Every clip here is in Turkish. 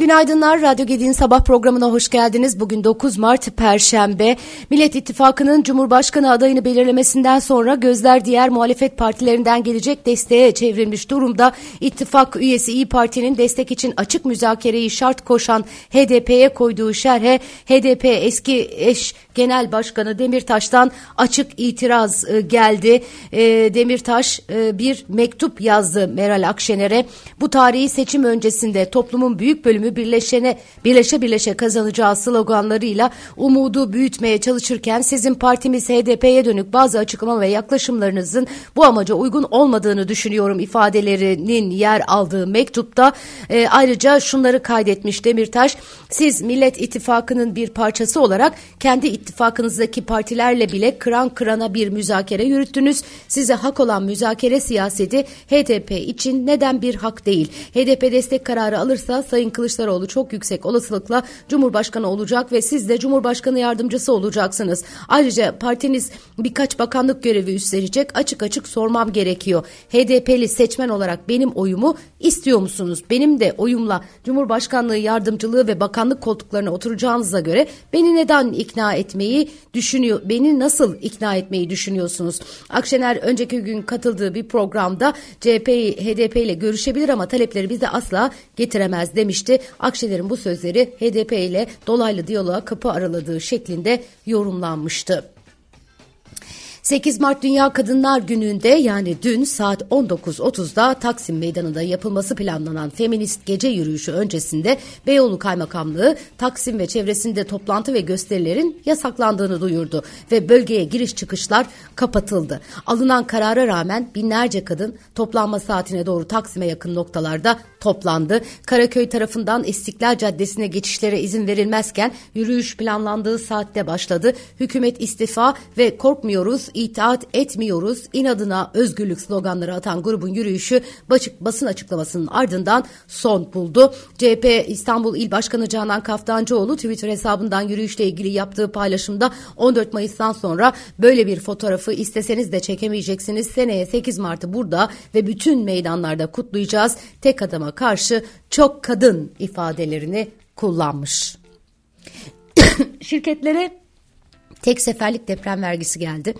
Günaydınlar, Radyo Gedi'nin sabah programına hoş geldiniz. Bugün 9 Mart Perşembe. Millet İttifakı'nın Cumhurbaşkanı adayını belirlemesinden sonra gözler diğer muhalefet partilerinden gelecek desteğe çevrilmiş durumda. İttifak üyesi İyi Parti'nin destek için açık müzakereyi şart koşan HDP'ye koyduğu şerhe HDP eski eş Genel Başkanı Demirtaş'tan açık itiraz e, geldi. E, Demirtaş e, bir mektup yazdı Meral Akşener'e. Bu tarihi seçim öncesinde toplumun büyük bölümü birleşene birleşe birleşe kazanacağı sloganlarıyla umudu büyütmeye çalışırken sizin partimiz HDP'ye dönük bazı açıklama ve yaklaşımlarınızın bu amaca uygun olmadığını düşünüyorum ifadelerinin yer aldığı mektupta ayrıca şunları kaydetmiş Demirtaş. Siz Millet İttifakı'nın bir parçası olarak kendi ittifakınızdaki partilerle bile kıran kırana bir müzakere yürüttünüz. Size hak olan müzakere siyaseti HDP için neden bir hak değil? HDP destek kararı alırsa Sayın Kılıçdaroğlu çok yüksek olasılıkla Cumhurbaşkanı olacak ve siz de Cumhurbaşkanı yardımcısı olacaksınız. Ayrıca partiniz birkaç bakanlık görevi üstlenecek. Açık açık sormam gerekiyor. HDP'li seçmen olarak benim oyumu istiyor musunuz? Benim de oyumla Cumhurbaşkanlığı yardımcılığı ve bakanlık koltuklarına oturacağınıza göre beni neden ikna et etmeyi düşünüyor. Beni nasıl ikna etmeyi düşünüyorsunuz? Akşener önceki gün katıldığı bir programda CHP'yi HDP ile görüşebilir ama talepleri bize asla getiremez demişti. Akşener'in bu sözleri HDP ile dolaylı diyaloğa kapı araladığı şeklinde yorumlanmıştı. 8 Mart Dünya Kadınlar Günü'nde yani dün saat 19.30'da Taksim Meydanı'nda yapılması planlanan feminist gece yürüyüşü öncesinde Beyoğlu Kaymakamlığı Taksim ve çevresinde toplantı ve gösterilerin yasaklandığını duyurdu ve bölgeye giriş çıkışlar kapatıldı. Alınan karara rağmen binlerce kadın toplanma saatine doğru Taksim'e yakın noktalarda toplandı. Karaköy tarafından İstiklal Caddesi'ne geçişlere izin verilmezken yürüyüş planlandığı saatte başladı. Hükümet istifa ve korkmuyoruz, itaat etmiyoruz, inadına özgürlük sloganları atan grubun yürüyüşü basın açıklamasının ardından son buldu. CHP İstanbul İl Başkanı Canan Kaftancıoğlu Twitter hesabından yürüyüşle ilgili yaptığı paylaşımda 14 Mayıs'tan sonra böyle bir fotoğrafı isteseniz de çekemeyeceksiniz. Seneye 8 Mart'ı burada ve bütün meydanlarda kutlayacağız. Tek adama karşı çok kadın ifadelerini kullanmış. Şirketlere tek seferlik deprem vergisi geldi.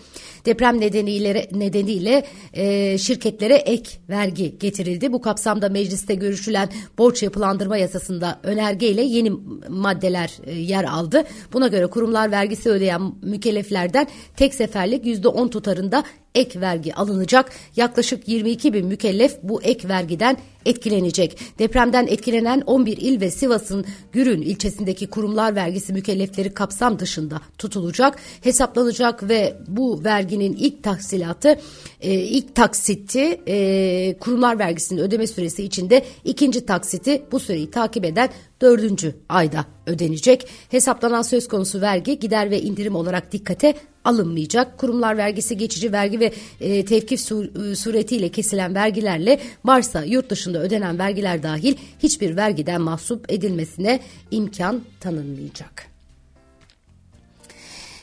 Deprem nedeniyle nedeniyle e, şirketlere ek vergi getirildi. Bu kapsamda mecliste görüşülen borç yapılandırma yasasında önergeyle yeni maddeler e, yer aldı. Buna göre kurumlar vergisi ödeyen mükelleflerden tek seferlik yüzde on tutarında ek vergi alınacak. Yaklaşık 22 bin mükellef bu ek vergiden etkilenecek. Depremden etkilenen 11 il ve Sivas'ın Gürün ilçesindeki kurumlar vergisi mükellefleri kapsam dışında tutulacak, hesaplanacak ve bu verginin ilk tahsilatı, e, ilk taksiti e, kurumlar vergisinin ödeme süresi içinde ikinci taksiti bu süreyi takip eden dördüncü ayda ödenecek. Hesaplanan söz konusu vergi gider ve indirim olarak dikkate alınmayacak. Kurumlar vergisi geçici vergi ve e, tevkif sur, e, suretiyle kesilen vergilerle varsa yurt dışında ödenen vergiler dahil hiçbir vergiden mahsup edilmesine imkan tanınmayacak.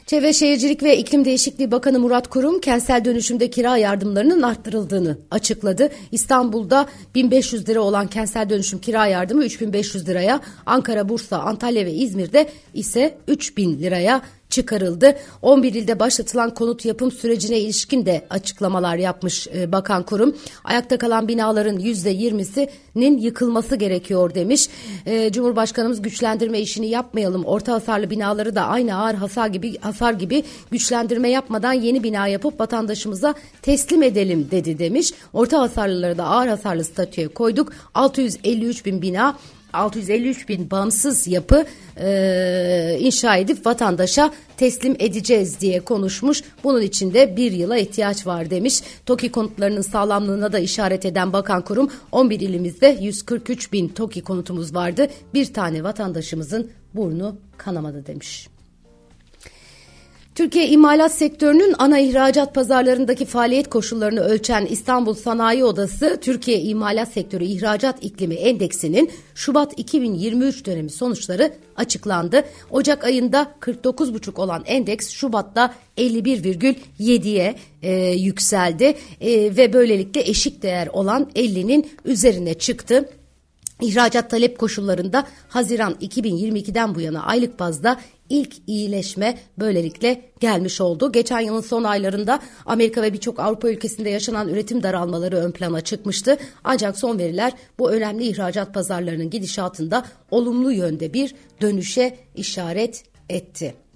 Çevre Şehircilik ve İklim Değişikliği Bakanı Murat Kurum kentsel dönüşümde kira yardımlarının arttırıldığını açıkladı. İstanbul'da 1500 lira olan kentsel dönüşüm kira yardımı 3500 liraya, Ankara, Bursa, Antalya ve İzmir'de ise 3000 liraya çıkarıldı. 11 ilde başlatılan konut yapım sürecine ilişkin de açıklamalar yapmış e, Bakan Kurum. Ayakta kalan binaların %20'sinin yıkılması gerekiyor demiş. E, Cumhurbaşkanımız güçlendirme işini yapmayalım. Orta hasarlı binaları da aynı ağır hasar gibi hasar gibi güçlendirme yapmadan yeni bina yapıp vatandaşımıza teslim edelim dedi demiş. Orta hasarlıları da ağır hasarlı statüye koyduk. 653 bin bina 653 bin bağımsız yapı e, inşa edip vatandaşa teslim edeceğiz diye konuşmuş. Bunun için de bir yıla ihtiyaç var demiş. TOKİ konutlarının sağlamlığına da işaret eden bakan kurum 11 ilimizde 143 bin TOKİ konutumuz vardı. Bir tane vatandaşımızın burnu kanamadı demiş. Türkiye imalat sektörünün ana ihracat pazarlarındaki faaliyet koşullarını ölçen İstanbul Sanayi Odası, Türkiye İmalat Sektörü İhracat İklimi Endeksinin Şubat 2023 dönemi sonuçları açıklandı. Ocak ayında 49,5 olan endeks Şubat'ta 51,7'ye e, yükseldi e, ve böylelikle eşik değer olan 50'nin üzerine çıktı. İhracat talep koşullarında Haziran 2022'den bu yana aylık bazda ilk iyileşme böylelikle gelmiş oldu. Geçen yılın son aylarında Amerika ve birçok Avrupa ülkesinde yaşanan üretim daralmaları ön plana çıkmıştı. Ancak son veriler bu önemli ihracat pazarlarının gidişatında olumlu yönde bir dönüşe işaret etti.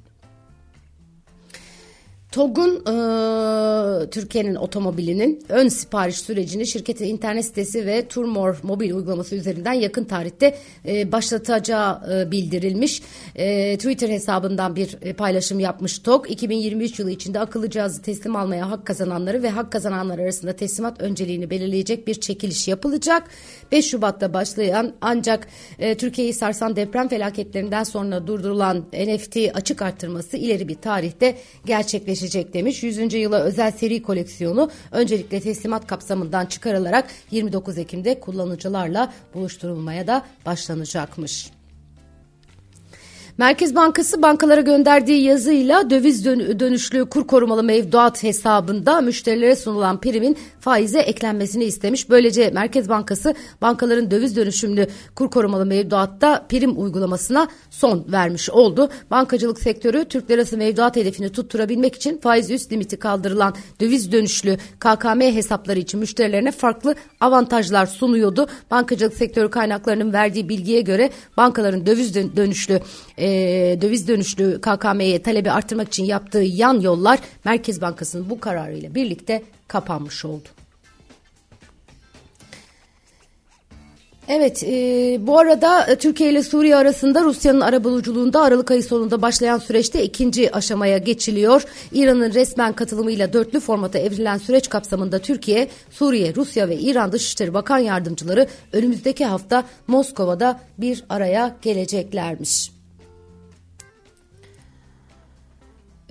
TOG'un e, Türkiye'nin otomobilinin ön sipariş sürecini şirketin internet sitesi ve Turmor mobil uygulaması üzerinden yakın tarihte e, başlatacağı e, bildirilmiş. E, Twitter hesabından bir e, paylaşım yapmış TOG. 2023 yılı içinde akıllı cihazı teslim almaya hak kazananları ve hak kazananlar arasında teslimat önceliğini belirleyecek bir çekiliş yapılacak. 5 Şubat'ta başlayan ancak e, Türkiye'yi sarsan deprem felaketlerinden sonra durdurulan NFT açık arttırması ileri bir tarihte gerçekleşecek gerçekleşecek demiş. 100. yıla özel seri koleksiyonu öncelikle teslimat kapsamından çıkarılarak 29 Ekim'de kullanıcılarla buluşturulmaya da başlanacakmış. Merkez Bankası bankalara gönderdiği yazıyla döviz dönüşlü kur korumalı mevduat hesabında müşterilere sunulan primin faize eklenmesini istemiş. Böylece Merkez Bankası bankaların döviz dönüşümlü kur korumalı mevduatta prim uygulamasına son vermiş oldu. Bankacılık sektörü Türk lirası mevduat hedefini tutturabilmek için faiz üst limiti kaldırılan döviz dönüşlü KKM hesapları için müşterilerine farklı avantajlar sunuyordu. Bankacılık sektörü kaynaklarının verdiği bilgiye göre bankaların döviz dönüşlü e, döviz dönüşlü KKM'ye talebi arttırmak için yaptığı yan yollar Merkez Bankası'nın bu kararıyla birlikte kapanmış oldu. Evet, e, bu arada e, Türkiye ile Suriye arasında Rusya'nın arabuluculuğunda Aralık ayı sonunda başlayan süreçte ikinci aşamaya geçiliyor. İran'ın resmen katılımıyla dörtlü formata evrilen süreç kapsamında Türkiye, Suriye, Rusya ve İran Dışişleri Bakan Yardımcıları önümüzdeki hafta Moskova'da bir araya geleceklermiş.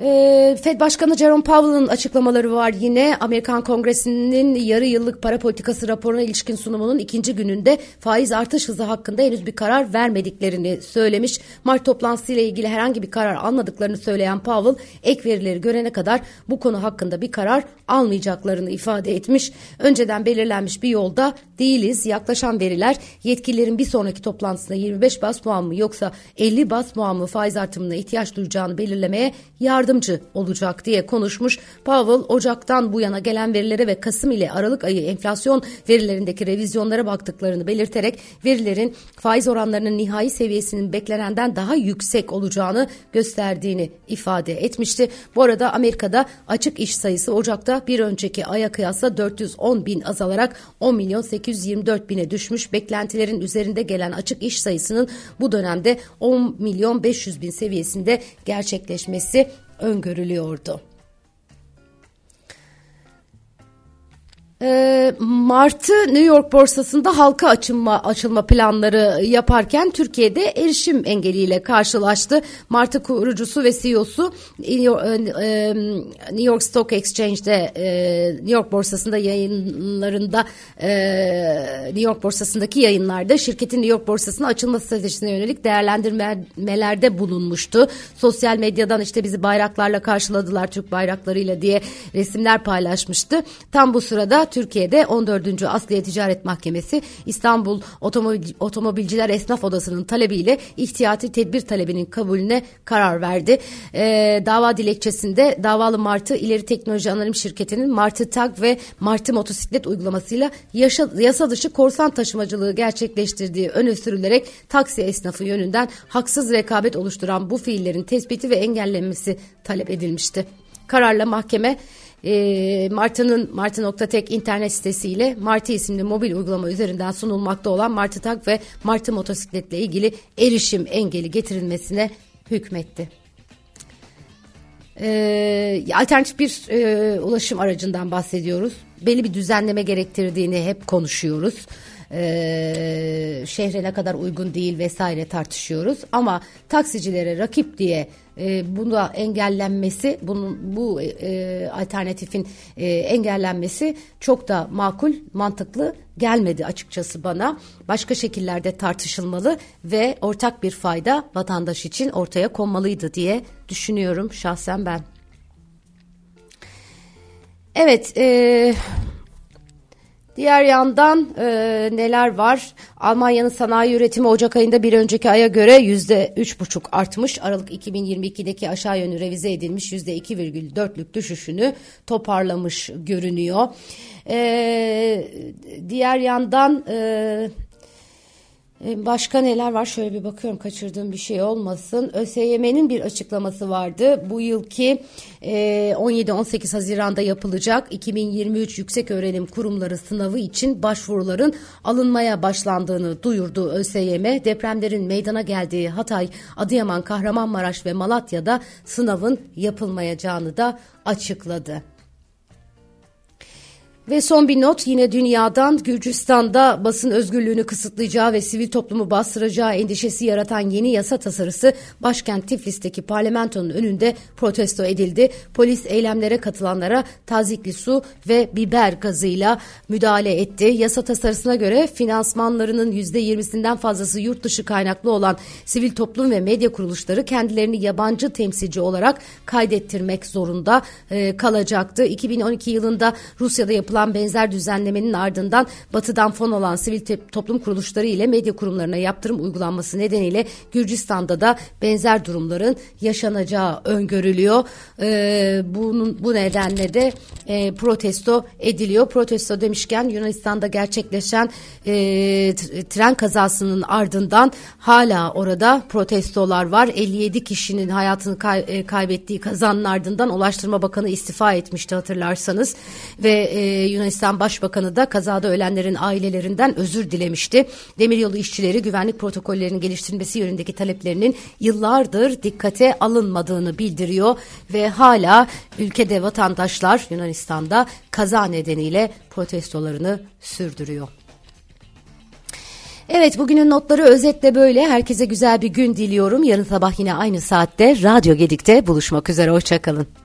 Ee, Fed Başkanı Jerome Powell'ın açıklamaları var yine. Amerikan Kongresi'nin yarı yıllık para politikası raporuna ilişkin sunumunun ikinci gününde faiz artış hızı hakkında henüz bir karar vermediklerini söylemiş. Mart toplantısıyla ilgili herhangi bir karar almadıklarını söyleyen Powell ek verileri görene kadar bu konu hakkında bir karar almayacaklarını ifade etmiş. Önceden belirlenmiş bir yolda değiliz. Yaklaşan veriler yetkililerin bir sonraki toplantısında 25 bas puan mı yoksa 50 bas puan mı faiz artımına ihtiyaç duyacağını belirlemeye yardım yardımcı olacak diye konuşmuş. Powell Ocak'tan bu yana gelen verilere ve Kasım ile Aralık ayı enflasyon verilerindeki revizyonlara baktıklarını belirterek verilerin faiz oranlarının nihai seviyesinin beklenenden daha yüksek olacağını gösterdiğini ifade etmişti. Bu arada Amerika'da açık iş sayısı Ocak'ta bir önceki aya kıyasla 410 bin azalarak 10 milyon 824 bine düşmüş. Beklentilerin üzerinde gelen açık iş sayısının bu dönemde 10 milyon 500 bin seviyesinde gerçekleşmesi öngörülüyordu. E, Mart'ı New York borsasında halka açılma açılma planları yaparken Türkiye'de erişim engeliyle karşılaştı. Mart'ı kurucusu ve CEO'su New York, e, New York Stock Exchange'de e, New York borsasında yayınlarında e, New York borsasındaki yayınlarda şirketin New York borsasına açılma stratejisine yönelik değerlendirmelerde bulunmuştu. Sosyal medyadan işte bizi bayraklarla karşıladılar Türk bayraklarıyla diye resimler paylaşmıştı. Tam bu sırada Türkiye'de 14. Asliye Ticaret Mahkemesi İstanbul Otomobil, Otomobilciler Esnaf Odası'nın talebiyle ihtiyati tedbir talebinin kabulüne karar verdi. E, dava dilekçesinde davalı Martı İleri Teknoloji Anonim Şirketi'nin Martı Tag ve Martı Motosiklet uygulamasıyla yaşa, yasa dışı korsan taşımacılığı gerçekleştirdiği öne sürülerek taksi esnafı yönünden haksız rekabet oluşturan bu fiillerin tespiti ve engellenmesi talep edilmişti. Kararla mahkeme e, Martı'nın Martı.tek internet sitesiyle Martı isimli mobil uygulama üzerinden sunulmakta olan Martı Tak ve Martı motosikletle ilgili erişim engeli getirilmesine hükmetti. E, alternatif bir e, ulaşım aracından bahsediyoruz. Belli bir düzenleme gerektirdiğini hep konuşuyoruz e, şehre ne kadar uygun değil vesaire tartışıyoruz. Ama taksicilere rakip diye e, buna engellenmesi, bunun bu e, alternatifin e, engellenmesi çok da makul, mantıklı gelmedi açıkçası bana. Başka şekillerde tartışılmalı ve ortak bir fayda vatandaş için ortaya konmalıydı diye düşünüyorum şahsen ben. Evet, e, Diğer yandan e, neler var? Almanya'nın sanayi üretimi Ocak ayında bir önceki aya göre yüzde üç buçuk artmış. Aralık 2022'deki aşağı yönlü revize edilmiş yüzde iki virgül dörtlük düşüşünü toparlamış görünüyor. E, diğer yandan... E, başka neler var? Şöyle bir bakıyorum kaçırdığım bir şey olmasın. ÖSYM'nin bir açıklaması vardı. Bu yılki 17-18 e, Haziran'da yapılacak 2023 Yüksek Öğrenim Kurumları sınavı için başvuruların alınmaya başlandığını duyurdu ÖSYM. Depremlerin meydana geldiği Hatay, Adıyaman, Kahramanmaraş ve Malatya'da sınavın yapılmayacağını da açıkladı. Ve son bir not yine dünyadan Gürcistan'da basın özgürlüğünü kısıtlayacağı ve sivil toplumu bastıracağı endişesi yaratan yeni yasa tasarısı başkent Tiflis'teki parlamentonun önünde protesto edildi. Polis eylemlere katılanlara tazikli su ve biber gazıyla müdahale etti. Yasa tasarısına göre finansmanlarının %20'sinden fazlası yurt dışı kaynaklı olan sivil toplum ve medya kuruluşları kendilerini yabancı temsilci olarak kaydettirmek zorunda e, kalacaktı. 2012 yılında Rusya'da yapılan yapılan benzer düzenlemenin ardından batıdan fon alan sivil toplum kuruluşları ile medya kurumlarına yaptırım uygulanması nedeniyle Gürcistan'da da benzer durumların yaşanacağı öngörülüyor. Ee, bunun bu nedenle de e, protesto ediliyor. Protesto demişken Yunanistan'da gerçekleşen e, tren kazasının ardından hala orada protestolar var. 57 kişinin hayatını kay, e, kaybettiği kazanın ardından Ulaştırma Bakanı istifa etmişti hatırlarsanız ve e, Yunanistan Başbakanı da kazada ölenlerin ailelerinden özür dilemişti. Demiryolu işçileri güvenlik protokollerinin geliştirilmesi yönündeki taleplerinin yıllardır dikkate alınmadığını bildiriyor ve hala ülkede vatandaşlar Yunanistan'da kaza nedeniyle protestolarını sürdürüyor. Evet bugünün notları özetle böyle. Herkese güzel bir gün diliyorum. Yarın sabah yine aynı saatte Radyo Gedik'te buluşmak üzere. Hoşçakalın.